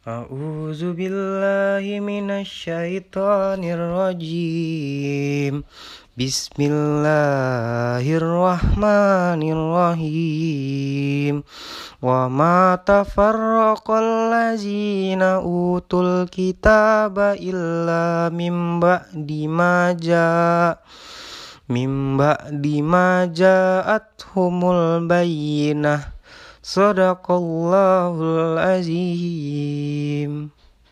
A'udzu billahi minasyaitonir rajim. Bismillahirrahmanirrahim. Wa ma tafarraqal ladzina utul kitaba illa mim ba'di ma jaa mim ba'di ma bayyinah Sadaqallahul azim.